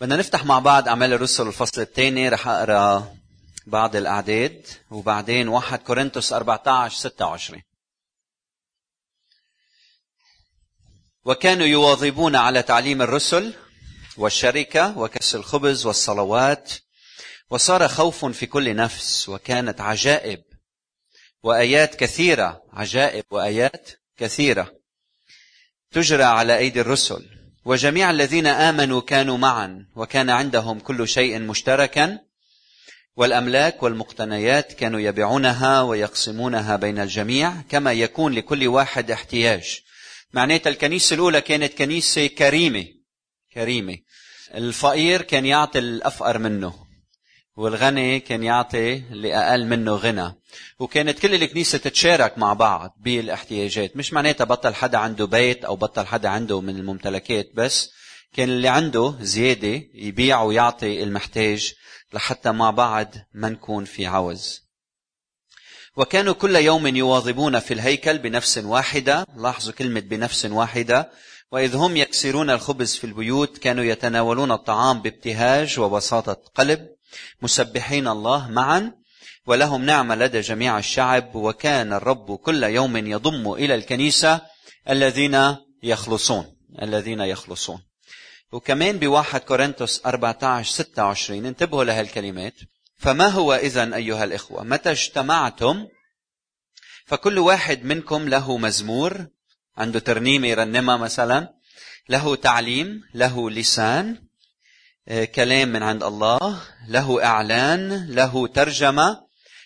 بدنا نفتح مع بعض أعمال الرسل الفصل الثاني رح أقرأ بعض الأعداد وبعدين 1 كورنثوس 14 26 وكانوا يواظبون على تعليم الرسل والشركة وكس الخبز والصلوات وصار خوف في كل نفس وكانت عجائب وآيات كثيرة عجائب وآيات كثيرة تجرى على أيدي الرسل. وجميع الذين آمنوا كانوا معا وكان عندهم كل شيء مشتركا والأملاك والمقتنيات كانوا يبيعونها ويقسمونها بين الجميع كما يكون لكل واحد احتياج. معناتها الكنيسة الأولى كانت كنيسة كريمة كريمة. الفقير كان يعطي الأفقر منه. والغني كان يعطي اللي أقل منه غنى. وكانت كل الكنيسة تتشارك مع بعض بالاحتياجات. مش معناتها بطل حدا عنده بيت أو بطل حدا عنده من الممتلكات بس كان اللي عنده زيادة يبيع ويعطي المحتاج لحتى مع بعض ما نكون في عوز. وكانوا كل يوم يواظبون في الهيكل بنفس واحدة. لاحظوا كلمة بنفس واحدة. وإذ هم يكسرون الخبز في البيوت كانوا يتناولون الطعام بابتهاج وبساطة قلب. مسبحين الله معا ولهم نعمة لدى جميع الشعب وكان الرب كل يوم يضم إلى الكنيسة الذين يخلصون الذين يخلصون. وكمان بواحد كورنثوس 14 26 انتبهوا لهالكلمات فما هو إذا أيها الإخوة؟ متى اجتمعتم؟ فكل واحد منكم له مزمور عنده ترنيمة يرنمها مثلا له تعليم له لسان كلام من عند الله له إعلان له ترجمة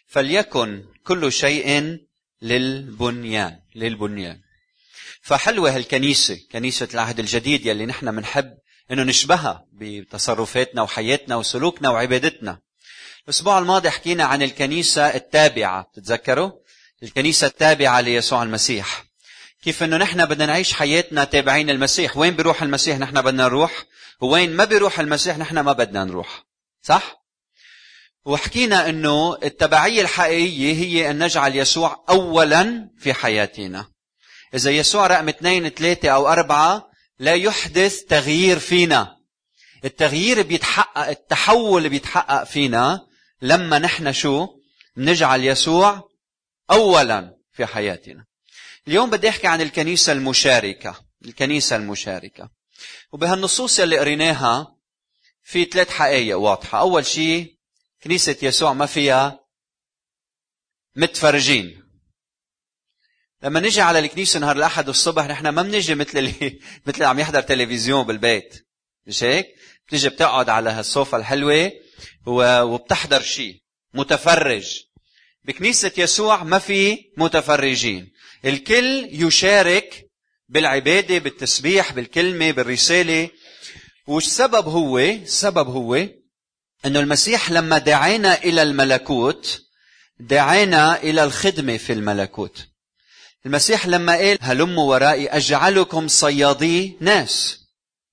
فليكن كل شيء للبنيان للبنيان. فحلوة هالكنيسة كنيسة العهد الجديد يلي نحن بنحب إنه نشبهها بتصرفاتنا وحياتنا وسلوكنا وعبادتنا. الأسبوع الماضي حكينا عن الكنيسة التابعة تتذكروا الكنيسة التابعة ليسوع المسيح. كيف إنه نحن بدنا نعيش حياتنا تابعين المسيح؟ وين بيروح المسيح؟ نحن بدنا نروح وين ما بيروح المسيح نحن ما بدنا نروح. صح؟ وحكينا إنه التبعية الحقيقية هي أن نجعل يسوع اولا في حياتنا إذا يسوع رقم اثنين ثلاثة أو أربعة لا يحدث تغيير فينا. التغيير بيتحقق التحول بيتحقق فينا لما نحن شو؟ نجعل يسوع اولا في حياتنا. اليوم بدي أحكي عن الكنيسة المشاركة. الكنيسة المشاركة. وبهالنصوص اللي قريناها في ثلاث حقائق واضحة. أول شيء كنيسة يسوع ما فيها متفرجين. لما نجي على الكنيسة نهار الأحد الصبح نحن ما بنجي مثل اللي مثل اللي عم يحضر تلفزيون بالبيت. مش هيك؟ بتيجي بتقعد على هالصوفة الحلوة وبتحضر شيء متفرج. بكنيسة يسوع ما في متفرجين. الكل يشارك بالعبادة بالتسبيح بالكلمة بالرسالة. والسبب هو السبب هو أنه المسيح لما دعانا إلى الملكوت دعانا إلى الخدمة في الملكوت. المسيح لما قال هلموا ورائي أجعلكم صيادي ناس.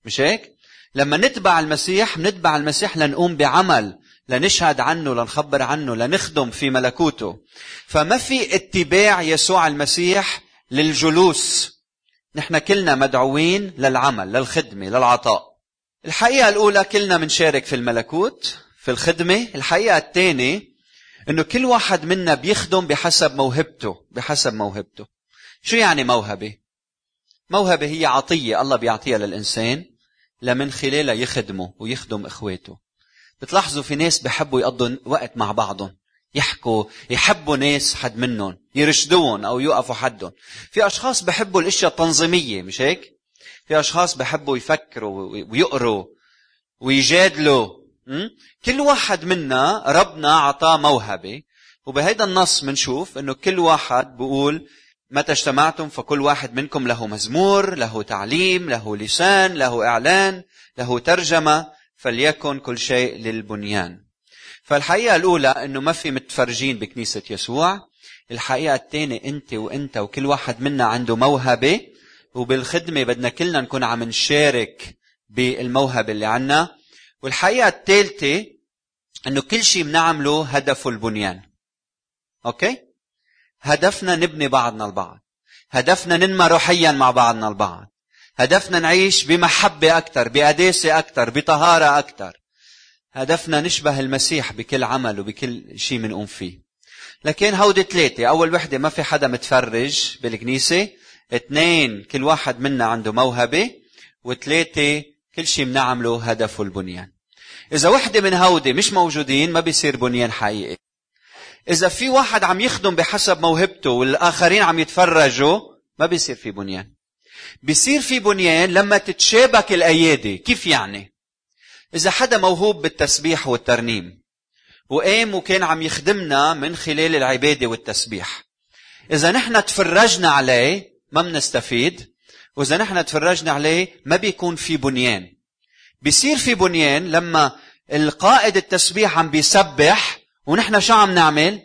مش هيك؟ لما نتبع المسيح نتبع المسيح لنقوم بعمل لنشهد عنه لنخبر عنه لنخدم في ملكوته. فما في اتباع يسوع المسيح للجلوس. نحن كلنا مدعوين للعمل للخدمة للعطاء. الحقيقة الأولى كلنا منشارك في الملكوت في الخدمة. الحقيقة الثانية أنه كل واحد منا بيخدم بحسب موهبته بحسب موهبته. شو يعني موهبة؟ موهبة هي عطية الله بيعطيها للإنسان لمن خلالها يخدمه ويخدم إخواته. بتلاحظوا في ناس بحبوا يقضوا وقت مع بعضهم. يحكوا يحبوا ناس حد منهم يرشدوهم أو يوقفوا حدهم. في أشخاص بحبوا الأشياء التنظيمية مش هيك؟ في أشخاص بحبوا يفكروا ويقروا ويجادلوا. كل واحد منا ربنا اعطاه موهبة وبهيدا النص بنشوف إنه كل واحد بيقول متى اجتمعتم فكل واحد منكم له مزمور له تعليم له لسان له إعلان له ترجمة فليكن كل شيء للبنيان. فالحقيقة الأولى أنه ما في متفرجين بكنيسة يسوع. الحقيقة الثانية أنت وأنت وكل واحد منا عنده موهبة وبالخدمة بدنا كلنا نكون عم نشارك بالموهبة اللي عنا. والحقيقة الثالثة أنه كل شيء بنعمله هدفه البنيان. أوكي؟ هدفنا نبني بعضنا البعض. هدفنا ننمى روحيا مع بعضنا البعض. هدفنا نعيش بمحبة أكثر بقداسة أكثر بطهارة أكثر هدفنا نشبه المسيح بكل عمل وبكل شيء بنقوم فيه. لكن هودي ثلاثة أول وحدة ما في حدا متفرج بالكنيسة اثنين كل واحد منا عنده موهبة وثلاثة كل شيء بنعمله هدفه البنيان. إذا وحدة من هودي مش موجودين ما بيصير بنيان حقيقي. إذا في واحد عم يخدم بحسب موهبته والآخرين عم يتفرجوا ما بيصير في بنيان. بيصير في بنيان لما تتشابك الأيادي. كيف يعني؟ إذا حدا موهوب بالتسبيح والترنيم وقام وكان عم يخدمنا من خلال العبادة والتسبيح. إذا نحن تفرجنا عليه ما بنستفيد وإذا نحن تفرجنا عليه ما بيكون في بنيان. بيصير في بنيان لما القائد التسبيح عم بيسبح ونحن شو عم نعمل؟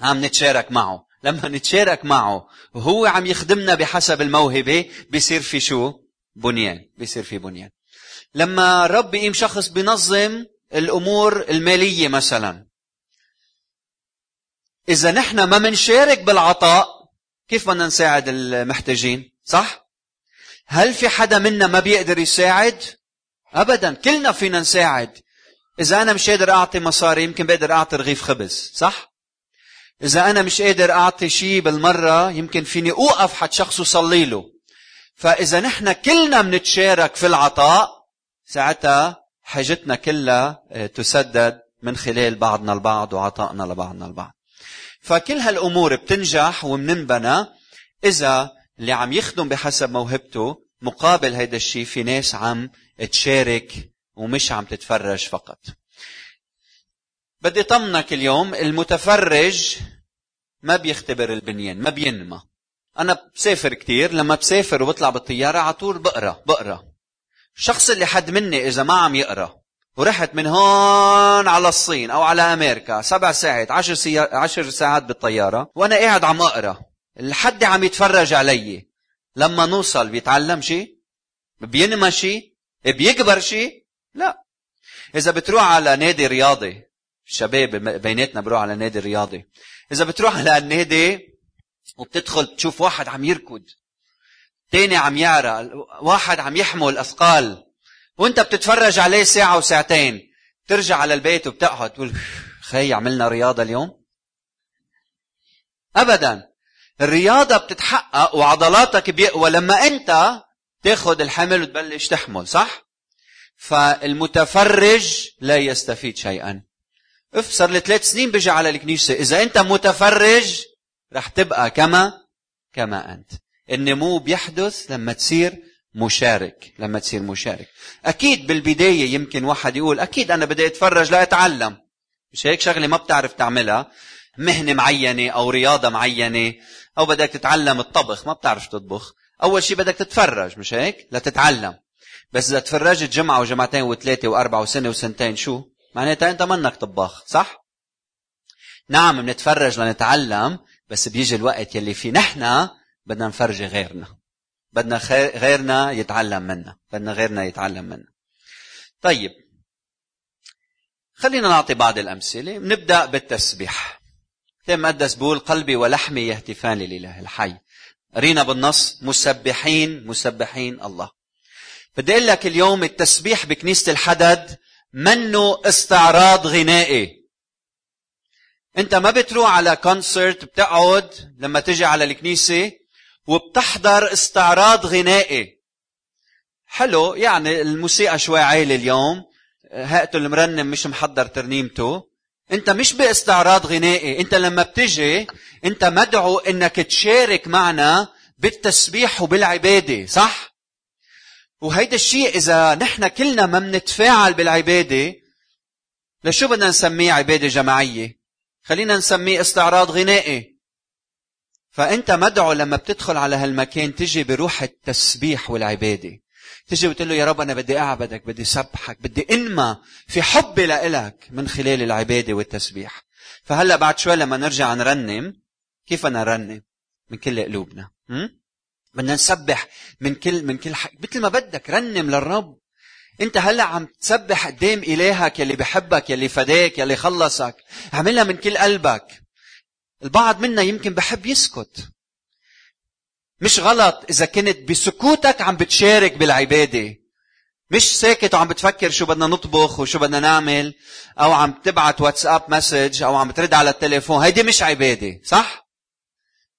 عم نتشارك معه. لما نتشارك معه وهو عم يخدمنا بحسب الموهبة بيصير في شو؟ بنيان. بيصير في بنيان. لما رب يقيم شخص بينظم الأمور المالية مثلا إذا نحن ما منشارك بالعطاء كيف بدنا نساعد المحتاجين صح؟ هل في حدا منا ما بيقدر يساعد؟ أبدا كلنا فينا نساعد إذا أنا مش قادر أعطي مصاري يمكن بقدر أعطي رغيف خبز صح؟ إذا أنا مش قادر أعطي شيء بالمرة يمكن فيني أوقف حد شخص وصلي له فإذا نحن كلنا بنتشارك في العطاء ساعتها حاجتنا كلها آه، تسدد من خلال بعضنا البعض وعطائنا لبعضنا البعض. فكل هالأمور بتنجح ومننبنى إذا اللي عم يخدم بحسب موهبته مقابل هيدا الشيء في ناس عم تشارك ومش عم تتفرج فقط. بدي طمنك اليوم المتفرج ما بيختبر البنيان ما بينمى. أنا بسافر كتير لما بسافر وبطلع بالطيارة على طول بقرأ بقرأ. الشخص اللي حد مني إذا ما عم يقرأ ورحت من هون على الصين أو على أمريكا سبع ساعات عشر, سيا... عشر ساعات بالطيارة وأنا قاعد عم أقرأ. الحد عم يتفرج علي. لما نوصل بيتعلم شيء بينمى شيء بيكبر شيء لا. إذا بتروح على نادي رياضي الشباب بيناتنا بروح على نادي رياضي. إذا بتروح على النادي وبتدخل تشوف واحد عم يركض تاني عم يعرى واحد عم يحمل أثقال. وانت بتتفرج عليه ساعة وساعتين ترجع على البيت وبتقعد تقول خي عملنا رياضة اليوم؟ ابدا. الرياضة بتتحقق وعضلاتك بيقوى لما انت تاخذ الحمل وتبلش تحمل صح؟ فالمتفرج لا يستفيد شيئا. اف صار لي ثلاث سنين بيجي على الكنيسة. إذا أنت متفرج رح تبقى كما كما أنت. النمو بيحدث لما تصير مشارك لما تصير مشارك. أكيد بالبداية يمكن واحد يقول أكيد أنا بدي أتفرج لأتعلم مش هيك شغلة ما بتعرف تعملها. مهنة معينة أو رياضة معينة أو بدك تتعلم الطبخ ما بتعرف تطبخ. أول شيء بدك تتفرج مش هيك؟ لتتعلم. بس إذا تفرجت جمعة وجمعتين وثلاثة وأربعة وسنة وسنتين شو؟ معناتها أنت منك طباخ صح؟ نعم بنتفرج لنتعلم بس بيجي الوقت يلي فيه. نحن بدنا نفرجي غيرنا. بدنا غيرنا يتعلم منا. بدنا غيرنا يتعلم منا. طيب. خلينا نعطي بعض الأمثلة. نبدأ بالتسبيح. كتاب مقدس بيقول قلبي ولحمي يهتفان لله الحي. قرينا بالنص مسبحين مسبحين الله. بدي أقول لك اليوم التسبيح بكنيسة الحدد منه استعراض غنائي. انت ما بتروح على كونسرت بتقعد لما تجي على الكنيسة وبتحضر استعراض غنائي. حلو يعني الموسيقى شوي عالي اليوم. هيئته المرنم مش محضر ترنيمته. انت مش باستعراض غنائي انت لما بتجي انت مدعو انك تشارك معنا بالتسبيح وبالعبادة صح؟ وهيدا الشيء إذا نحن كلنا ما منتفاعل بالعبادة لشو بدنا نسميه عبادة جماعية؟ خلينا نسميه استعراض غنائي. فأنت مدعو لما بتدخل على هالمكان تجي بروح التسبيح والعبادة. تجي وتقول له يا رب أنا بدي أعبدك بدي سبحك بدي أنمى في حبي لإلك من خلال العبادة والتسبيح. فهلأ بعد شوي لما نرجع نرنم كيف أنا نرنم؟ من كل قلوبنا. بدنا نسبح من كل من كل حق مثل ما بدك رنم للرب. أنت هلأ عم تسبح قدام إلهك يلي بحبك يلي فداك يلي خلصك. اعملها من كل قلبك. البعض منا يمكن بحب يسكت. مش غلط إذا كنت بسكوتك عم بتشارك بالعبادة. مش ساكت وعم بتفكر شو بدنا نطبخ وشو بدنا نعمل أو عم تبعت واتساب مسج أو عم ترد على التليفون. هيدي مش عبادة صح؟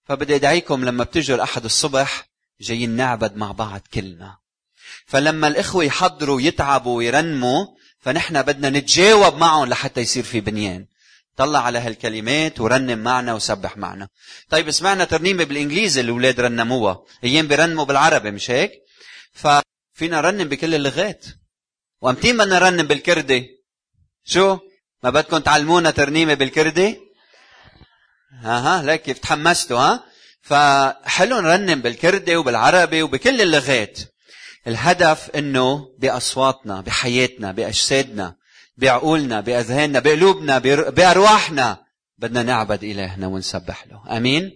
فبدي أدعيكم لما بتجوا الأحد الصبح جايين نعبد مع بعض كلنا. فلما الإخوة يحضروا يتعبوا ويرنموا فنحن بدنا نتجاوب معهم لحتى يصير في بنيان. طلع على هالكلمات ورنم معنا وسبح معنا. طيب سمعنا ترنيمة بالإنجليزي الأولاد رنموها. أيام بيرنموا بالعربي مش هيك؟ ففينا نرنم بكل اللغات. وامتين بدنا نرنم بالكردي. شو؟ ما بدكم تعلمونا ترنيمة بالكردي؟ ها ها لك كيف تحمستوا ها؟ فحلو نرنم بالكردي وبالعربي وبكل اللغات. الهدف إنه بأصواتنا بحياتنا بأجسادنا. بعقولنا بأذهاننا بقلوبنا بأرواحنا. بدنا نعبد إلهنا ونسبح له. آمين.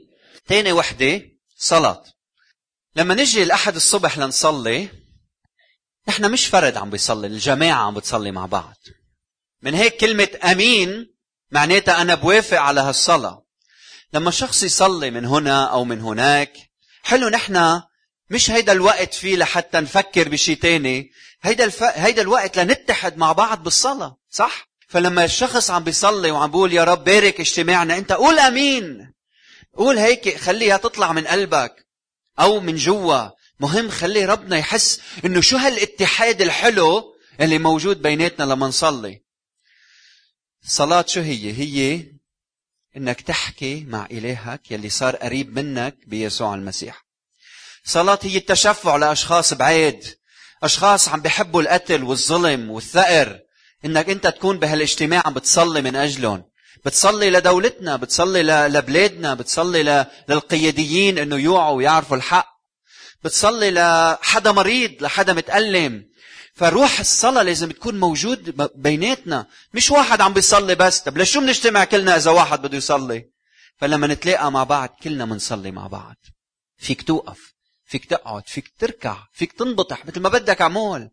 تاني وحدة صلاة. لما نجي الأحد الصبح لنصلي نحن مش فرد عم بيصلي الجماعة عم بتصلي مع بعض. من هيك كلمة آمين معناتها أنا بوافق على هالصلاة. لما شخص يصلي من هنا أو من هناك حلو نحن مش هيدا الوقت فيه لحتى نفكر بشيء تاني. هيدا الف... هيدا الوقت لنتحد مع بعض بالصلاة صح؟ فلما الشخص عم بيصلي وعم بيقول يا رب بارك اجتماعنا انت قول آمين. قول هيك خليها تطلع من قلبك أو من جوا. مهم خلي ربنا يحس إنه شو هالاتحاد الحلو اللي موجود بيناتنا لما نصلي. الصلاة شو هي؟ هي إنك تحكي مع إلهك يلي صار قريب منك بيسوع المسيح. صلاة هي التشفع لأشخاص بعيد. أشخاص عم بيحبوا القتل والظلم والثأر إنك أنت تكون بهالاجتماع عم بتصلي من أجلهم. بتصلي لدولتنا بتصلي لبلادنا بتصلي للقياديين إنه يوعوا ويعرفوا الحق. بتصلي لحدا مريض لحدا متألم. فروح الصلاة لازم تكون موجود بيناتنا. مش واحد عم بيصلي بس. طب ليش شو بنجتمع كلنا إذا واحد بده يصلي؟ فلما نتلاقى مع بعض كلنا بنصلي مع بعض. فيك توقف. فيك تقعد فيك تركع فيك تنبطح مثل ما بدك عمول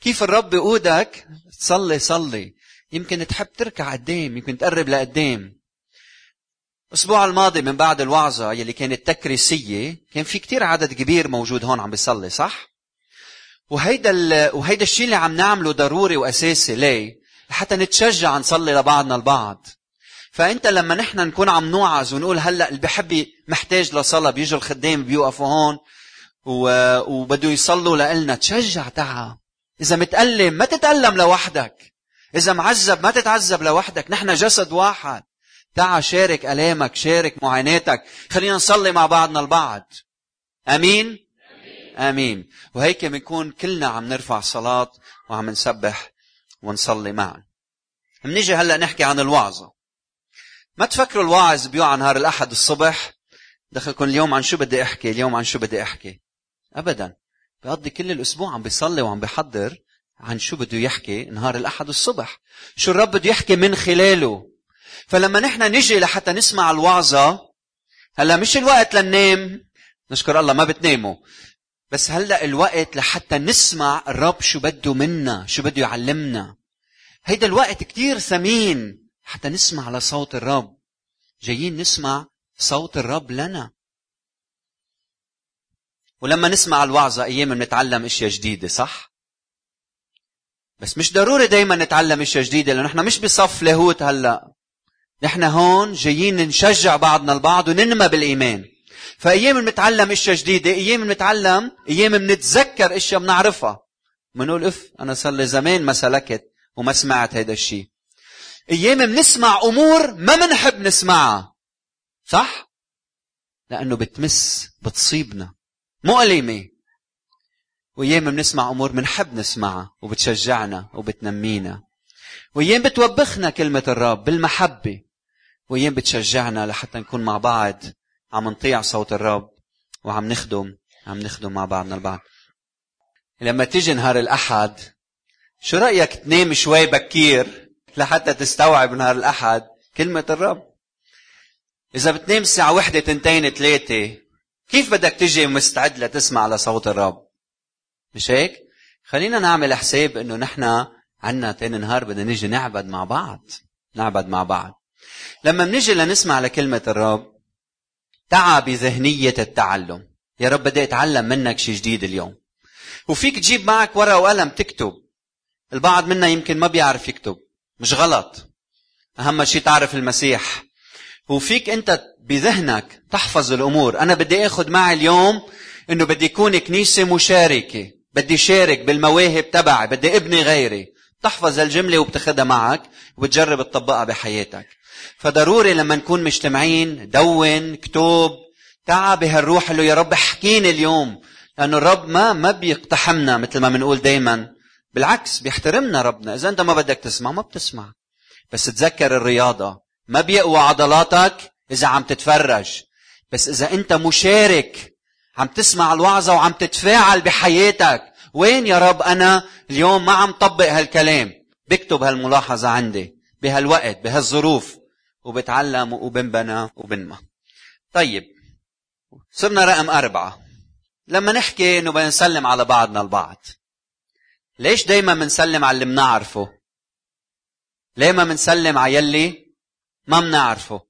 كيف الرب بيقودك تصلي صلي يمكن تحب تركع قدام يمكن تقرب لقدام الأسبوع الماضي من بعد الوعظة يلي كانت تكريسية كان في كتير عدد كبير موجود هون عم بيصلي صح؟ وهيدا ال... وهيدا الشيء اللي عم نعمله ضروري وأساسي ليه؟ لحتى نتشجع نصلي لبعضنا البعض. فأنت لما نحن نكون عم نوعظ ونقول هلأ اللي بحب محتاج لصلاة بيجوا الخدام بيوقفوا هون. وبده يصلوا لنا تشجع تعا. إذا متألم ما تتألم لوحدك. إذا معذب ما تتعذب لوحدك. نحن جسد واحد. تعا شارك ألامك شارك معاناتك. خلينا نصلي مع بعضنا البعض. آمين؟ آمين. وهيك بنكون كلنا عم نرفع صلاة وعم نسبح ونصلي معا. منيجي هلأ نحكي عن الوعظة. ما تفكروا الواعظ بيوعى نهار الأحد الصبح؟ دخلكم اليوم عن شو بدي أحكي؟ اليوم عن شو بدي أحكي؟ ابدا. بيقضي كل الأسبوع عم بيصلي وعم بيحضر عن شو بده يحكي نهار الأحد الصبح شو الرب بده يحكي من خلاله. فلما نحن نجي لحتى نسمع الوعظة هلا مش الوقت لننام نشكر الله ما بتناموا. بس هلأ الوقت لحتى نسمع الرب شو بده منا شو بده يعلمنا. هيدا الوقت كتير ثمين حتى نسمع لصوت الرب. جايين نسمع صوت الرب لنا. ولما نسمع الوعظة أيام بنتعلم أشياء جديدة صح؟ بس مش ضروري دايما نتعلم أشياء جديدة لأنه نحن مش بصف لاهوت هلأ. نحن هون جايين نشجع بعضنا البعض وننمى بالإيمان. فأيام بنتعلم أشياء جديدة أيام بنتعلم أيام بنتذكر أشياء بنعرفها. بنقول أف أنا صار لي زمان ما سلكت وما سمعت هذا الشيء أيام بنسمع أمور ما بنحب نسمعها صح؟ لأنه بتمس بتصيبنا. مؤلمة. وأيام بنسمع أمور بنحب نسمعها وبتشجعنا وبتنمينا. وأيام بتوبخنا كلمة الرب بالمحبة. وأيام بتشجعنا لحتى نكون مع بعض عم نطيع صوت الرب وعم نخدم عم نخدم مع بعضنا البعض. لما تيجي نهار الأحد شو رأيك تنام شوي بكير لحتى تستوعب نهار الأحد؟ كلمة الرب. إذا بتنام الساعة وحدة تنتين ثلاثة كيف بدك تجي مستعد لتسمع لصوت الرب؟ مش هيك؟ خلينا نعمل حساب إنه نحن عنا تاني نهار بدنا نيجي نعبد مع بعض. نعبد مع بعض. لما بنيجي لنسمع لكلمة الرب تعا بذهنية التعلم. يا رب بدي أتعلم منك شيء جديد اليوم. وفيك تجيب معك ورقة وقلم تكتب. البعض منا يمكن ما بيعرف يكتب. مش غلط. أهم شيء تعرف المسيح. وفيك أنت بذهنك تحفظ الأمور. أنا بدي آخذ معي اليوم إنه بدي يكون كنيسة مشاركة. بدي شارك بالمواهب تبعي. بدي ابني غيري. تحفظ الجملة وبتاخذها معك وبتجرب تطبقها بحياتك. فضروري لما نكون مجتمعين دون كتب تعا بهالروح اللي يا رب احكيني اليوم. لأنه الرب ما ما بيقتحمنا مثل ما بنقول دائما بالعكس بيحترمنا ربنا. إذا أنت ما بدك تسمع ما بتسمع. بس تذكر الرياضة. ما بيقوى عضلاتك إذا عم تتفرج. بس إذا أنت مشارك عم تسمع الوعظة وعم تتفاعل بحياتك وين يا رب أنا اليوم ما عم طبق هالكلام؟ بكتب هالملاحظة عندي بهالوقت بهالظروف وبتعلم وبنبنى وبنما طيب صرنا رقم أربعة. لما نحكي إنه بنسلم على بعضنا البعض ليش دايما بنسلم على اللي بنعرفه ليه ما بنسلم على يلي ما بنعرفه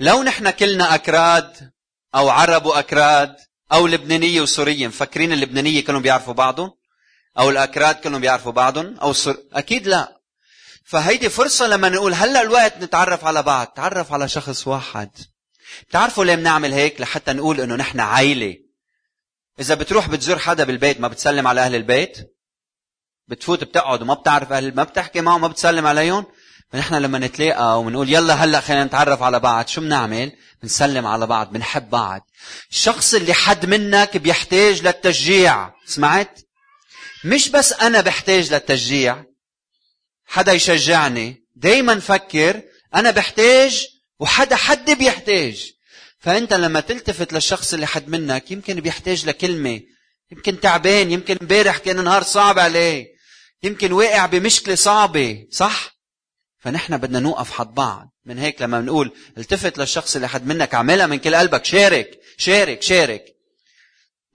لو نحن كلنا أكراد أو عرب وأكراد أو لبنانية وسورية مفكرين اللبنانية كلهم بيعرفوا بعضهم أو الأكراد كلهم بيعرفوا بعضهم أو السور... أكيد لا. فهيدي فرصة لما نقول هلأ الوقت نتعرف على بعض تعرف على شخص واحد. بتعرفوا ليه بنعمل هيك؟ لحتى نقول إنه نحن عائلة. إذا بتروح بتزور حدا بالبيت ما بتسلم على أهل البيت؟ بتفوت بتقعد وما بتعرف أهل ما بتحكي معهم ما بتسلم عليهم؟ فنحن لما نتلاقى ونقول يلا هلا خلينا نتعرف على بعض شو بنعمل؟ بنسلم على بعض بنحب بعض. الشخص اللي حد منك بيحتاج للتشجيع سمعت؟ مش بس أنا بحتاج للتشجيع حدا يشجعني. دايما فكر أنا بحتاج وحدا حد بيحتاج. فأنت لما تلتفت للشخص اللي حد منك يمكن بيحتاج لكلمة. يمكن تعبان يمكن امبارح كان نهار صعب عليه. يمكن واقع بمشكلة صعبة صح؟ فنحن بدنا نوقف حد بعض. من هيك لما بنقول التفت للشخص اللي حد منك اعملها من كل قلبك. شارك. شارك. شارك.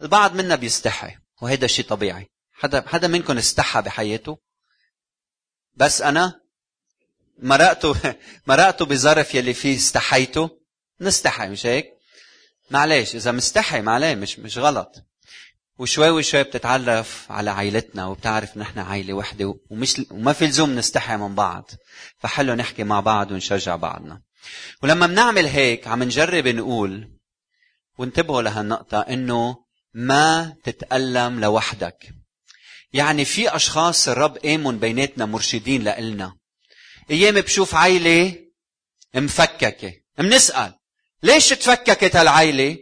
البعض منا بيستحي وهذا شيء طبيعي. حدا حدا منكم استحى بحياته. بس أنا مرقته مرقته بظرف يلي فيه استحيته. نستحي مش هيك؟ معلش إذا مستحي معلش مش مش غلط. وشوي وشوي بتتعرف على عائلتنا وبتعرف نحن عائلة وحدة ومش وما في لزوم نستحي من بعض. فحلو نحكي مع بعض ونشجع بعضنا. ولما بنعمل هيك عم نجرب نقول وانتبهوا لهالنقطة إنه ما تتألم لوحدك. يعني في أشخاص الرب قامن بيناتنا مرشدين لإلنا. أيام بشوف عيلة مفككة. بنسأل ليش تفككت هالعيلة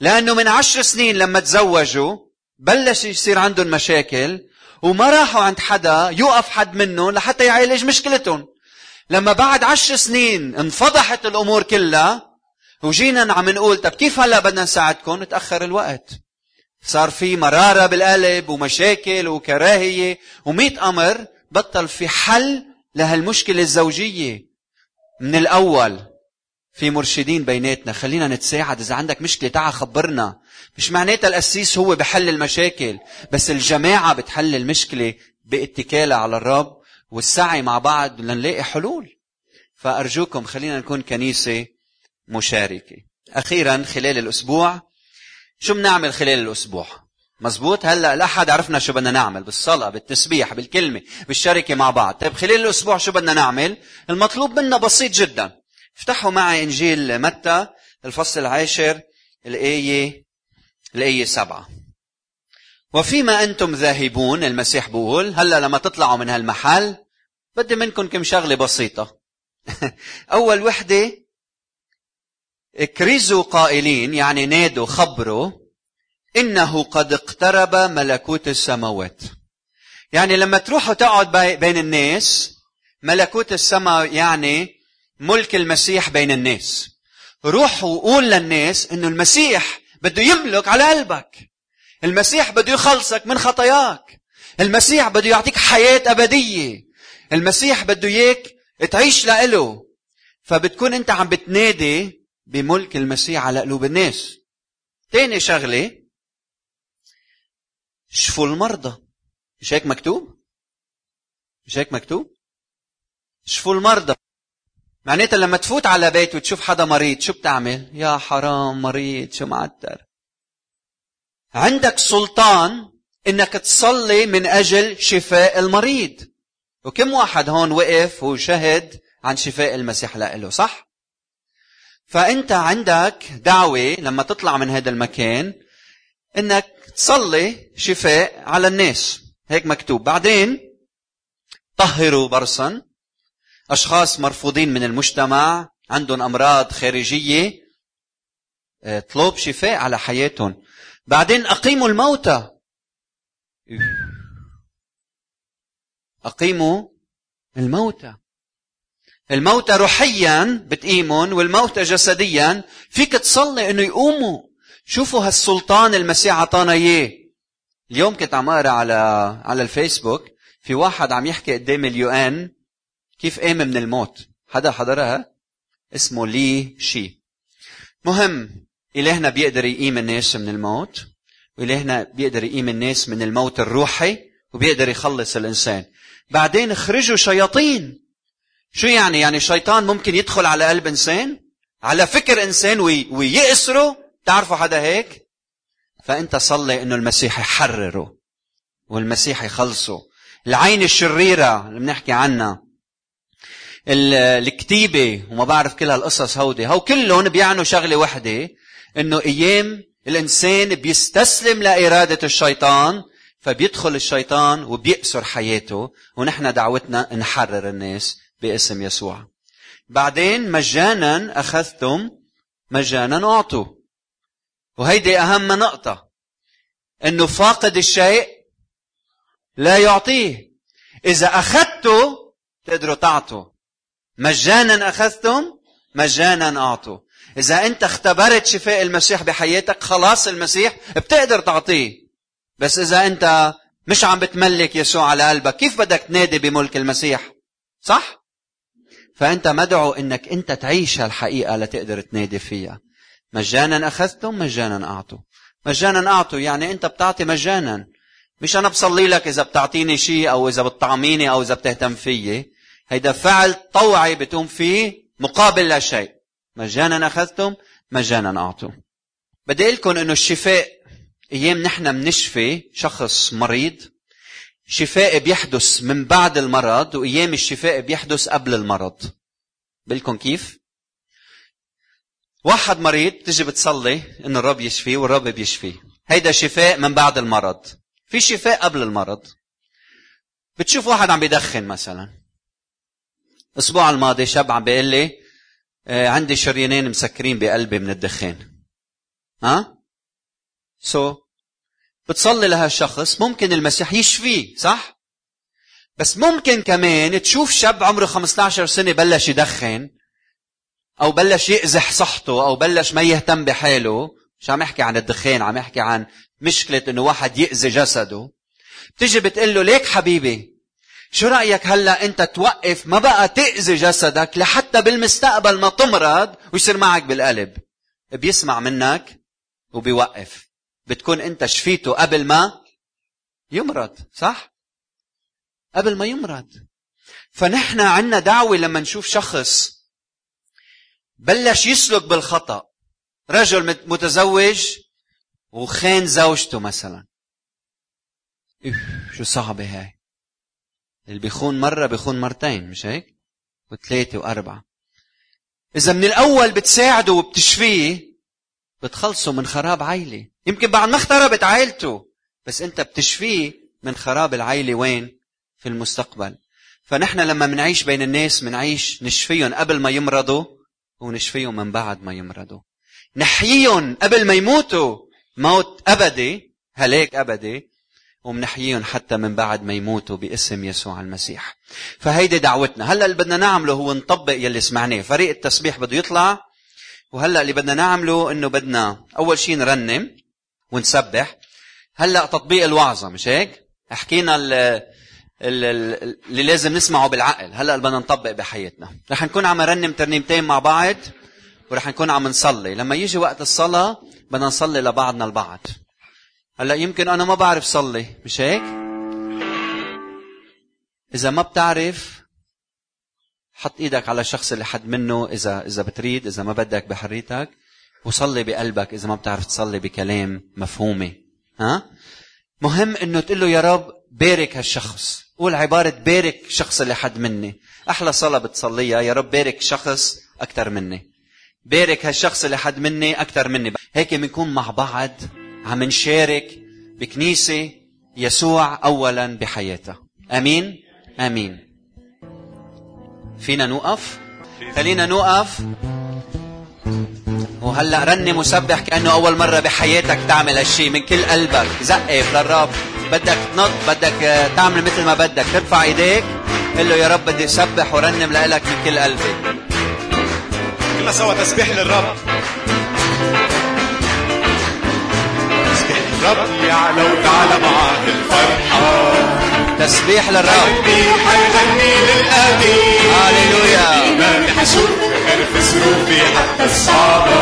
لأنه من عشر سنين لما تزوجوا بلش يصير عندهم مشاكل وما راحوا عند حدا يوقف حد منهم لحتى يعالج مشكلتهم. لما بعد عشر سنين انفضحت الأمور كلها وجينا عم نقول طب كيف هلا بدنا نساعدكم؟ تأخر الوقت. صار في مرارة بالقلب ومشاكل وكراهية ومئة أمر بطل في حل لهالمشكلة الزوجية. من الأول في مرشدين بيناتنا. خلينا نتساعد. إذا عندك مشكلة تعا خبرنا. مش معناتها القسيس هو بحل المشاكل بس الجماعة بتحل المشكلة باتكالها على الرب والسعي مع بعض لنلاقي حلول. فأرجوكم خلينا نكون كنيسة مشاركة. أخيرا خلال الأسبوع شو بنعمل خلال الأسبوع؟ مزبوط؟ هلأ الأحد عرفنا شو بدنا نعمل. بالصلاة بالتسبيح بالكلمة بالشركة مع بعض. طيب خلال الأسبوع شو بدنا نعمل؟ المطلوب منا بسيط جدا. افتحوا معي إنجيل متى؟ الفصل العاشر الآية الآية سبعة. وفيما أنتم ذاهبون المسيح بقول هلا لما تطلعوا من هالمحل بدي منكم كم شغلة بسيطة. أول وحدة اكرزوا قائلين يعني نادوا خبروا إنه قد اقترب ملكوت السماوات. يعني لما تروحوا تقعد بين الناس ملكوت السماء يعني ملك المسيح بين الناس. روح وقول للناس إنه المسيح بده يملك على قلبك. المسيح بده يخلصك من خطاياك. المسيح بده يعطيك حياة أبدية. المسيح بده إياك تعيش لإله. فبتكون أنت عم بتنادي بملك المسيح على قلوب الناس. تاني شغلة شفوا المرضى. مش هيك مكتوب؟ مش هيك مكتوب؟ شفوا المرضى. معناتها لما تفوت على بيت وتشوف حدا مريض شو بتعمل؟ يا حرام مريض شو معتر عندك سلطان إنك تصلي من أجل شفاء المريض. وكم واحد هون وقف وشهد عن شفاء المسيح له صح؟ فأنت عندك دعوة لما تطلع من هذا المكان إنك تصلي شفاء على الناس. هيك مكتوب. بعدين طهروا برصا أشخاص مرفوضين من المجتمع عندهم أمراض خارجية اطلب شفاء على حياتهم. بعدين أقيموا الموتى. أقيموا الموتى. الموتى روحيا بتقيمهم والموتى جسديا. فيك تصلي إنه يقوموا. شوفوا هالسلطان المسيح عطانا إياه. اليوم كنت عم أقرأ على على الفيسبوك في واحد عم يحكي قدام اليو إن كيف قام من الموت؟ حدا حضرها؟ اسمه لي شي. مهم إلهنا بيقدر يقيم الناس من الموت وإلهنا بيقدر يقيم الناس من الموت الروحي وبيقدر يخلص الإنسان. بعدين اخرجوا شياطين. شو يعني؟ يعني الشيطان ممكن يدخل على قلب إنسان على فكر إنسان ويأسره تعرفوا حدا هيك؟ فأنت صلي إنه المسيح يحرره والمسيح يخلصه. العين الشريرة اللي بنحكي عنها. الكتيبة وما بعرف كل هالقصص هودي. هو كلهم بيعنوا شغلة وحدة إنه أيام الإنسان بيستسلم لإرادة الشيطان فبيدخل الشيطان وبيأسر حياته ونحن دعوتنا نحرر الناس باسم يسوع. بعدين مجانا أخذتم مجانا أعطوا. وهيدي أهم نقطة إنه فاقد الشيء لا يعطيه. إذا أخذته تقدروا تعطوا مجانا أخذتم؟ مجانا أعطوا. إذا أنت اختبرت شفاء المسيح بحياتك خلاص المسيح بتقدر تعطيه. بس إذا أنت مش عم بتملك يسوع على قلبك كيف بدك تنادي بملك المسيح؟ صح؟ فأنت مدعو أنك أنت تعيش هالحقيقة لتقدر تنادي فيها. مجانا أخذتم؟ مجانا أعطوا. مجانا أعطوا يعني أنت بتعطي مجانا. مش أنا بصلي لك إذا بتعطيني شيء أو إذا بتطعميني أو إذا بتهتم فيي. هيدا فعل طوعي بتقوم فيه مقابل لا شيء. مجانا أخذتم مجانا أعطوا بدي أقول لكم إنه الشفاء أيام نحن بنشفي شخص مريض شفاء بيحدث من بعد المرض وأيام الشفاء بيحدث قبل المرض. بلكم كيف؟ واحد مريض تجي بتصلي إنه الرب يشفيه والرب بيشفيه. هيدا شفاء من بعد المرض. في شفاء قبل المرض. بتشوف واحد عم بيدخن مثلا. الأسبوع الماضي شاب عم بيقول لي آه، عندي شريانين مسكرين بقلبي من الدخان. ها؟ سو بتصلي لهالشخص ممكن المسيح يشفيه صح؟ بس ممكن كمان تشوف شاب عمره 15 سنة بلش يدخن أو بلش يقزح صحته أو بلش ما يهتم بحاله. مش عم يحكي عن الدخان عم يحكي عن مشكلة إنه واحد يأذي جسده. بتيجي بتقول له ليك حبيبي شو رأيك هلا انت توقف؟ ما بقى تأذي جسدك لحتى بالمستقبل ما تمرض ويصير معك بالقلب. بيسمع منك وبيوقف. بتكون انت شفيته قبل ما يمرض صح؟ قبل ما يمرض. فنحن عنا دعوة لما نشوف شخص بلش يسلك بالخطأ. رجل متزوج وخان زوجته مثلا. شو صعبة هاي؟ اللي بيخون مرة بيخون مرتين مش هيك؟ وثلاثة وأربعة. إذا من الأول بتساعده وبتشفيه بتخلصه من خراب عائلة. يمكن بعد ما اختربت عائلته بس أنت بتشفيه من خراب العائلة وين؟ في المستقبل. فنحن لما منعيش بين الناس منعيش نشفيهم قبل ما يمرضوا ونشفيهم من بعد ما يمرضوا. نحييهم قبل ما يموتوا موت أبدي هلاك أبدي ومنحييهم حتى من بعد ما يموتوا باسم يسوع المسيح. فهيدي دعوتنا. هلا اللي بدنا نعمله هو نطبق يلي سمعناه. فريق التسبيح بده يطلع. وهلا اللي بدنا نعمله إنه بدنا أول شيء نرنم ونسبح. هلا تطبيق الوعظة مش هيك؟ حكينا اللي لازم نسمعه بالعقل. هلا بدنا نطبق بحياتنا. رح نكون عم نرنم ترنيمتين مع بعض ورح نكون عم نصلي. لما يجي وقت الصلاة بدنا نصلي لبعضنا البعض. هلا يمكن أنا ما بعرف صلي مش هيك؟ إذا ما بتعرف حط إيدك على الشخص اللي حد منه إذا إذا بتريد إذا ما بدك بحريتك وصلي بقلبك إذا ما بتعرف تصلي بكلام مفهومة. ها؟ مهم إنه تقول له يا رب بارك هالشخص. قول عبارة بارك الشخص اللي حد مني. أحلى صلاة بتصليها يا رب بارك شخص أكثر مني. بارك هالشخص اللي حد مني أكثر مني. هيك بنكون مع بعض عم نشارك بكنيسة يسوع أولا بحياتها. أمين؟ أمين. فينا نوقف؟ خلينا نوقف. وهلأ رنم وسبح كأنه أول مرة بحياتك تعمل هالشيء من كل قلبك. زقف للرب. بدك تنط بدك تعمل مثل ما بدك. ترفع إيديك. قل له يا رب بدي أسبح ورنم لك من كل قلبي. كلنا سوا تسبيح للرب. للرب يعلى وتعالى معاه الفرحة. تسبيح للرب. حيغني للأمين هاليلويا إيماني حشوف في ظروفي حتى الصعبة.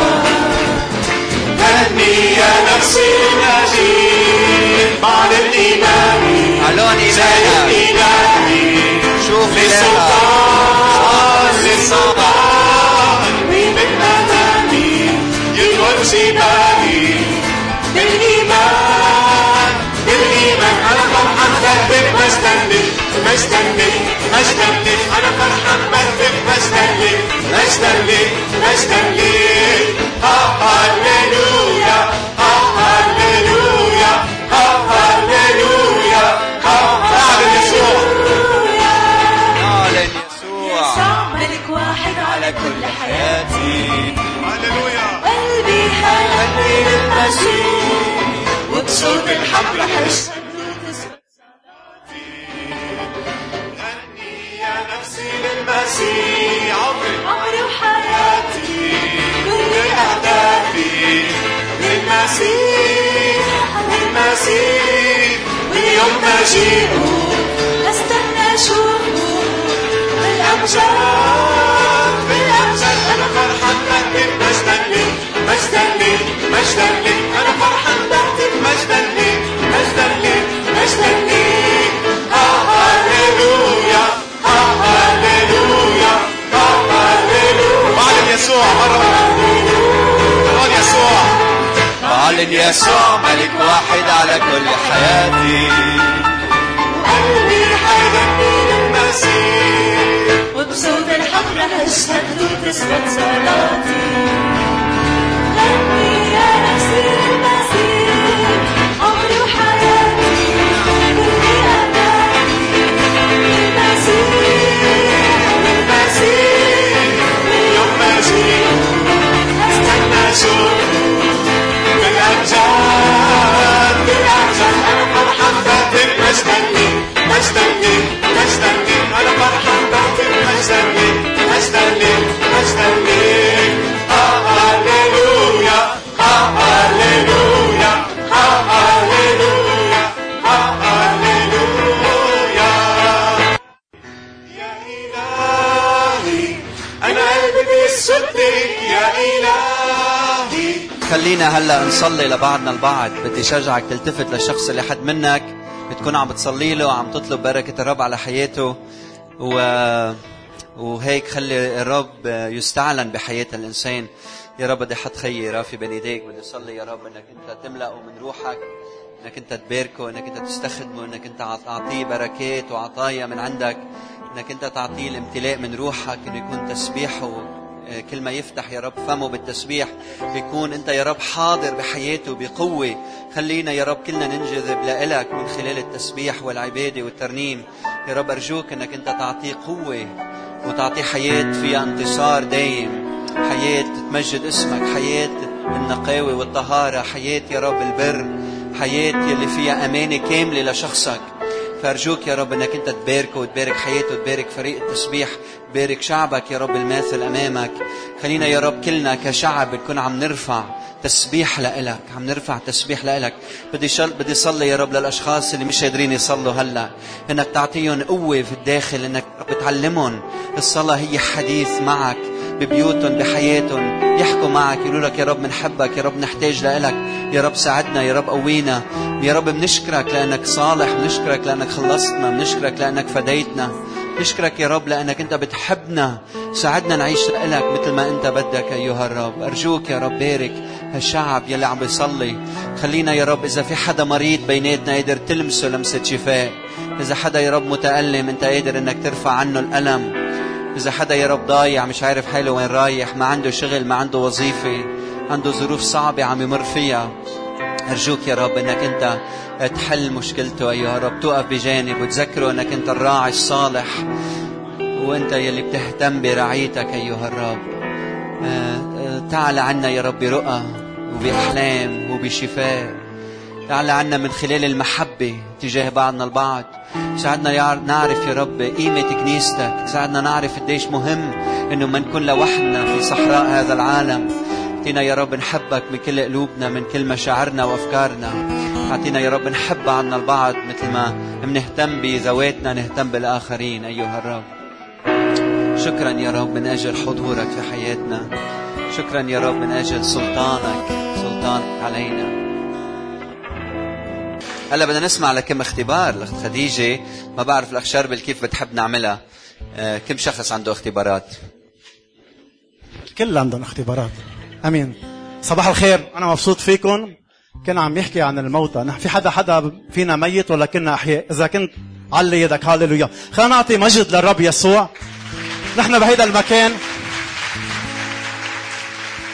غني يا نفسي المجيد بعد الإيمان. علون إلهي شوف للسلطان للسلطان. من أمامي يدور جبالي مجدا لك مجدا لك أنا فرحان بهبك مجدا لك مجدا لك مجدا آه هللويا. آه هللويا. آه هللويا. آه أعلن يسوع أعلن يسوع يسوع ملك واحد على كل حياتي. هللويا. قلبي حيغني للمسيح. وبصوت الحمد رح للمسيح عمري عمري وحياتي كل أهدافي للمسيح للمسيح واليوم مجيئه أستنى أشوفه بالامجاد بالأمجاد أنا فرحان بهتف مجدا لي مجدا لي مجدا لي أنا فرحان بهتف مجدا لي مجدا لي مجدا لي أعلن يسوع ملك واحد على كل حياتي. قلبي حيغني للمسيح وبصوت الحمد رح أشهد وتثبت صلاتي. غني يا نفسي للمسيح خلينا هلا نصلي لبعضنا البعض بدي شجعك تلتفت للشخص اللي حد منك بتكون عم بتصلي له عم تطلب بركة الرب على حياته و... وهيك خلي الرب يستعلن بحياة الإنسان. يا رب بدي أحط خيي رافي بين إيديك بدي أصلي يا رب إنك أنت تملأه من روحك إنك أنت تباركه إنك أنت تستخدمه إنك أنت تعطيه بركات وعطايا من عندك إنك أنت تعطيه الامتلاء من روحك إنه يكون تسبيحه كل ما يفتح يا رب فمه بالتسبيح بيكون أنت يا رب حاضر بحياته بقوة. خلينا يا رب كلنا ننجذب لإلك من خلال التسبيح والعبادة والترنيم. يا رب أرجوك أنك أنت تعطيه قوة وتعطيه حياة فيها انتصار دايم. حياة تمجد اسمك حياة النقاوة والطهارة حياة يا رب البر حياة يلي فيها أمانة كاملة لشخصك. فأرجوك يا رب أنك أنت تباركه وتبارك حياته وتبارك فريق التسبيح بارك شعبك يا رب الماثل أمامك. خلينا يا رب كلنا كشعب نكون عم نرفع تسبيح لإلك عم نرفع تسبيح لإلك. بدي شل... بدي صلي يا رب للأشخاص اللي مش قادرين يصلوا هلأ. إنك تعطيهم قوة في الداخل إنك بتعلمهم الصلاة هي حديث معك. ببيوتهم بحياتهم. يحكوا معك يقولوا لك يا رب بنحبك يا رب نحتاج لإلك. يا رب ساعدنا يا رب قوينا. يا رب بنشكرك لأنك صالح بنشكرك لأنك خلصتنا بنشكرك لأنك فديتنا. نشكرك يا رب لأنك أنت بتحبنا. ساعدنا نعيش لك مثل ما أنت بدك أيها الرب. أرجوك يا رب بارك. هالشعب يلي عم بيصلي. خلينا يا رب إذا في حدا مريض بيناتنا قادر تلمسه لمسة شفاء. إذا حدا يا رب متألم أنت قادر أنك ترفع عنه الألم. إذا حدا يا رب ضايع مش عارف حاله وين رايح ما عنده شغل ما عنده وظيفة عنده ظروف صعبة عم يمر فيها أرجوك يا رب أنك أنت تحل مشكلته. أيها الرب توقف بجانب وتذكره أنك أنت الراعي الصالح وأنت يلي بتهتم برعيتك أيها الرب آه، آه، تعال عنا يا رب برؤى وبأحلام وبشفاء. تعال عنا من خلال المحبة تجاه بعضنا البعض. ساعدنا نعرف يا رب قيمة كنيستك. ساعدنا نعرف قديش مهم إنه ما نكون لوحدنا في صحراء هذا العالم. اعطينا يا رب نحبك من كل قلوبنا من كل مشاعرنا وأفكارنا. اعطينا يا رب نحب بعضنا البعض مثل ما بنهتم بذواتنا نهتم بالآخرين. أيها الرب. شكرا يا رب من أجل حضورك في حياتنا. شكرا يا رب من أجل سلطانك. سلطانك علينا. هلا بدنا نسمع لكم اختبار. الأخت خديجة ما بعرف الأخ شربل كيف بتحب نعملها. آه، كم شخص عنده اختبارات؟ الكل عندهم اختبارات. أمين. صباح الخير. أنا مبسوط فيكم. كنا عم يحكي عن الموتى. نحن في حدا حدا فينا ميت ولا كنا أحياء؟ إذا كنت علي يدك. هاليلويا خلينا نعطي مجد للرب يسوع. نحن بهيدا المكان.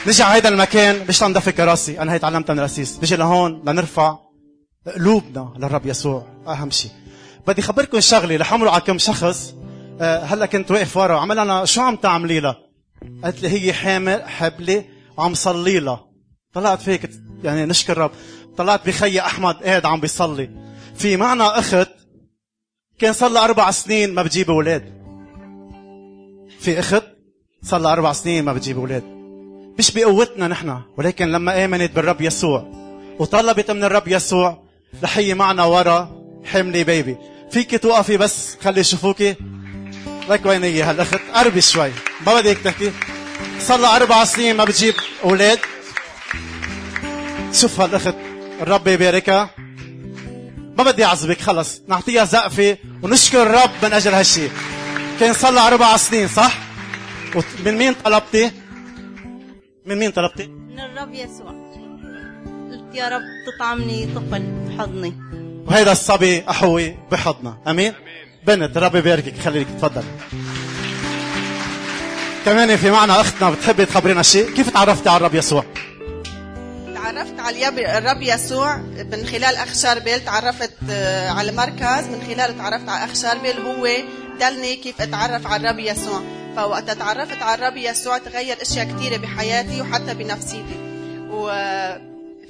نجي على هيدا المكان. مش ندفي كراسي أنا هي تعلمتها من الاسيس بيجي لهون لنرفع. قلوبنا للرب يسوع. أهم شيء. بدي خبركم شغلة امرق على كم شخص. آه، هلا كنت واقف ورا. عمل أنا شو عم تعملي لها قالت لي هي حامل حبلة وعم صلي لها. طلعت فيك يعني نشكر رب. طلعت بخي أحمد قاعد عم بيصلي. في معنا أخت كان صار لها أربع سنين ما بتجيب أولاد. في أخت صار لها أربع سنين ما بتجيب أولاد. مش بقوتنا نحن ولكن لما آمنت بالرب يسوع وطلبت من الرب يسوع هي معنا ورا. حملي بيبي فيك توقفي بس. خلي يشوفوكي لك وين هي هالأخت؟ قربي شوي. ما بدك تحكي. صار لها أربع سنين ما بتجيب أولاد. شوف هالأخت. الرب يباركها. ما بدي اعذبك خلص. نعطيها زقفة ونشكر الرب من أجل هالشيء كان صار لها أربع سنين صح؟ من مين طلبتي؟ من مين طلبتي؟ من الرب يسوع. يا رب تطعمني طفل بحضني. وهيدا الصبي أحوي بحضنا آمين؟ بنت ربي يباركك خليك تفضل. كمان في معنا أختنا بتحبي تخبرينا شيء؟ كيف تعرفتي على الرب يسوع؟ تعرفت على الرب يسوع من خلال أخ شربل تعرفت آه، على المركز من خلاله تعرفت على أخ شربل هو دلني كيف أتعرف على الرب يسوع. فوقت تعرفت على الرب يسوع تغير أشياء كثيرة بحياتي وحتى بنفسيتي.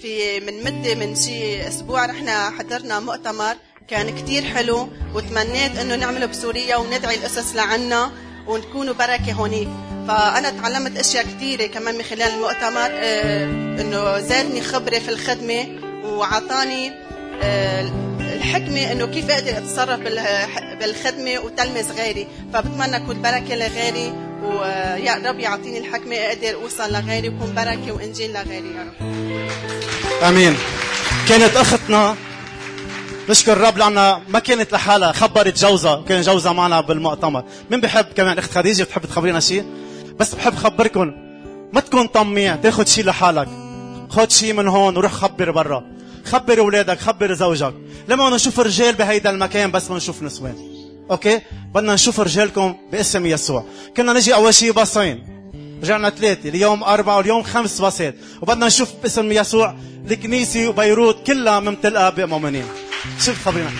وفي من مدة من شي أسبوع رحنا حضرنا مؤتمر كان كتير حلو وتمنيت إنه نعمله بسوريا وندعي الأسس لعنا ونكونوا بركة هونيك فأنا تعلمت أشياء كثيره كمان من خلال المؤتمر آه، إنه زادني خبرة في الخدمة وعطاني آه، الحكمة إنه كيف أقدر أتصرف بالح- بالخدمة وتلمس غيري. فبتمنى أكون بركة لغيري ويا رب يعطيني الحكمة أقدر أوصل لغيري وكون بركة وإنجيل لغيري يا رب. آمين. كانت أختنا نشكر الرب لأنها ما كانت لحالها خبرت جوزها كان جوزها معنا بالمؤتمر. مين بحب كمان أخت خديجة؟ بتحب تخبرينا شيء؟ بس بحب خبركم ما تكون طميع تاخذ شيء لحالك. خذ شيء من هون وروح خبر برا. خبر أولادك خبر زوجك. لما نشوف رجال بهيدا المكان بس ما نشوف نسوان. أوكي بدنا نشوف رجالكم باسم يسوع كنا نجي اول شيء باصين رجعنا ثلاثة اليوم أربعة واليوم خمس باصات وبدنا نشوف باسم يسوع الكنيسة وبيروت كلها ممتلئة بمؤمنين شوف خبرنا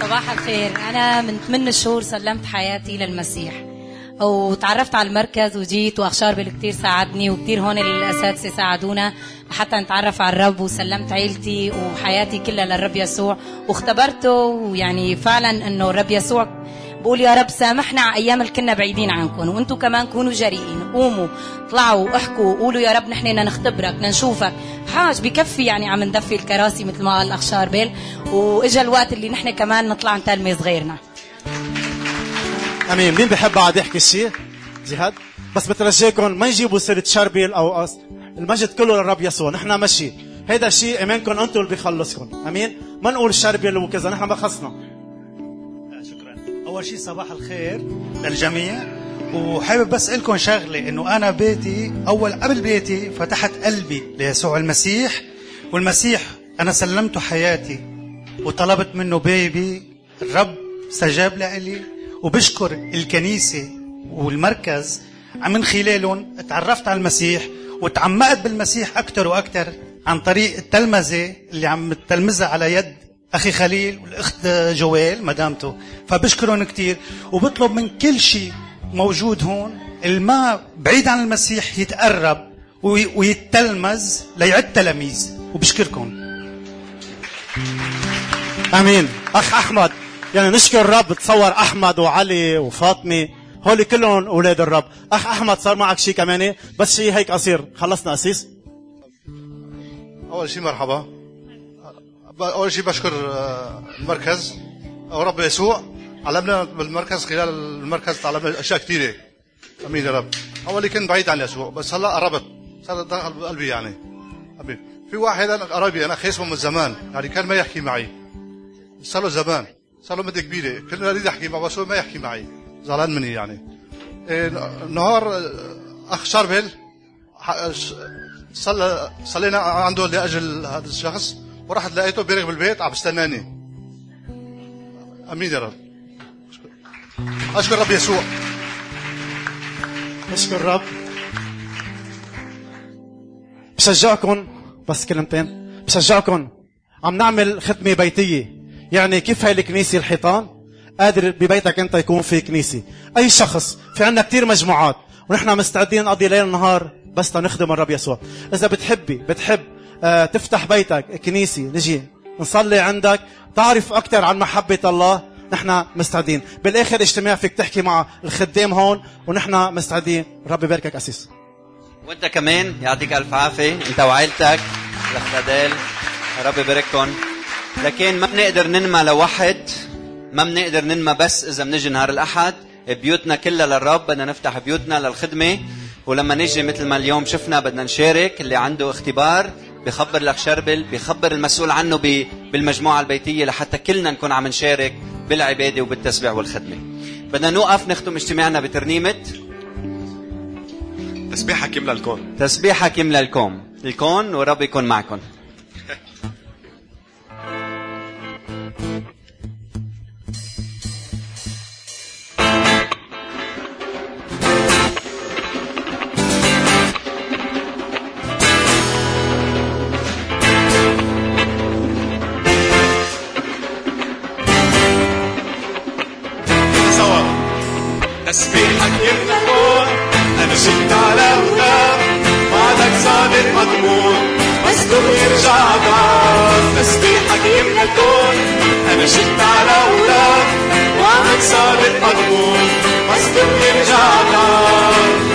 صباح الخير. أنا من 8 شهور سلمت حياتي للمسيح. وتعرفت على المركز وجيت وأخشار بال كتير ساعدني وكتير هون الأساتذة ساعدونا لحتى نتعرف على الرب وسلمت عيلتي وحياتي كلها للرب يسوع. واختبرته ويعني فعلا إنه الرب يسوع بقول يا رب سامحنا على أيام اللي كنا بعيدين عنكم وأنتم كمان كونوا جريئين. قوموا طلعوا واحكوا وقولوا يا رب نحن بدنا نختبرك بدنا نشوفك. حاج بكفي يعني عم ندفي الكراسي مثل ما قال الاخ شاربيل وإجا الوقت اللي نحن كمان نطلع نتلمذ غيرنا. أمين. مين بحب بعد يحكي شيء جهاد. بس بترجاكم ما يجيبوا سيرة شربيل أو. المجد كله للرب يسوع. نحن مشي هيدا الشيء ايمانكم أنتم اللي بيخلصكم. أمين. ما نقول شربيل وكذا. نحن ما خصنا. شكرا. أول شيء صباح الخير للجميع. وحابب بس لكم شغلة إنه أنا بيتي أول قبل بيتي فتحت قلبي ليسوع المسيح. والمسيح أنا سلمته حياتي وطلبت منه بيبي الرب استجاب لي وبشكر الكنيسة والمركز من خلالهم تعرفت على المسيح وتعمقت بالمسيح أكثر وأكثر عن طريق التلمذة اللي عم تلمذها على يد أخي خليل والأخت جويل مدامته. فبشكرهم كثير وبطلب من كل شيء موجود هون الما بعيد عن المسيح يتقرب وي- ويتلمذ ليعد تلاميذ. وبشكركم. آمين. أخ أحمد. يعني نشكر الرب تصور أحمد وعلي وفاطمة. هول كلهم أولاد الرب. أخ أحمد صار معك شيء كمان؟ بس شيء هيك قصير. خلصنا اسيس أول شيء مرحبا. أول شيء بشكر آه، المركز. أو رب يسوع علمنا بالمركز خلال المركز تعلمنا أشياء كثيرة. أمين يا رب. أول كنت بعيد عن يسوع بس هلا قربت. صار دخل بقلبي يعني. في واحد أنا قريبي أنا خيسمه من زمان. يعني كان ما يحكي معي. صار له زمان. صار له مده كبيرة. كنا نريد احكي معه بس هو ما يحكي معي. زعلان مني يعني. إيه، نهار أخ شربل صلى صلينا عنده لأجل هذا الشخص ورحت لقيته بيرغ بالبيت عم بستناني. أمين يا رب. أشكر- اشكر رب يسوع. نشكر الرب بشجعكم بس كلمتين. بشجعكم. عم نعمل ختمة بيتية. يعني كيف هاي الكنيسة الحيطان؟ قادر ببيتك انت يكون في كنيسة. أي شخص في عنا كتير مجموعات ونحن مستعدين نقضي ليل نهار بس لنخدم الرب يسوع. إذا بتحبي بتحب آه، تفتح بيتك كنيسة نجي نصلي عندك تعرف أكثر عن محبة الله نحن مستعدين. بالآخر اجتماع فيك تحكي مع الخدام هون ونحن مستعدين. رب يباركك أسيس. وأنت كمان يعطيك ألف عافية. أنت وعائلتك لخدال رب يبارككم لكن ما بنقدر ننمى لوحد ما بنقدر ننمى بس إذا بنجي نهار الأحد. بيوتنا كلها للرب بدنا نفتح بيوتنا للخدمة. ولما نجي مثل ما اليوم شفنا بدنا نشارك اللي عنده اختبار بخبر لك شربل بخبر المسؤول عنه بالمجموعة البيتية لحتى كلنا نكون عم نشارك بالعبادة وبالتسبيح والخدمة. بدنا نوقف نختم اجتماعنا بترنيمة. تسبيحك يملى الكون. تسبيحك يملى الكون. الكون ورب يكون معكم أنا شلت على هداك وعدك صادق مضمون مسلوب يرجع بعد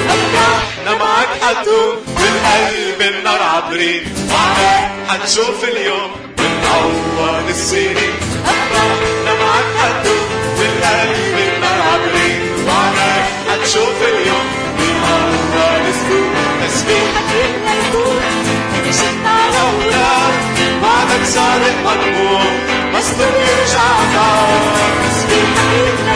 إحنا معك حتوم بالقلب النار عبرين وعدك حتشوف اليوم بنعوض السنين إحنا معك حتوم بالقلب النار عبرين وعدك حتشوف اليوم بنعوض السنين تسبيحك يملى الكون أنا شلت على هداك وعدك صادق مضمون مسلوب يرجع بعد تسبيحك يملى الكون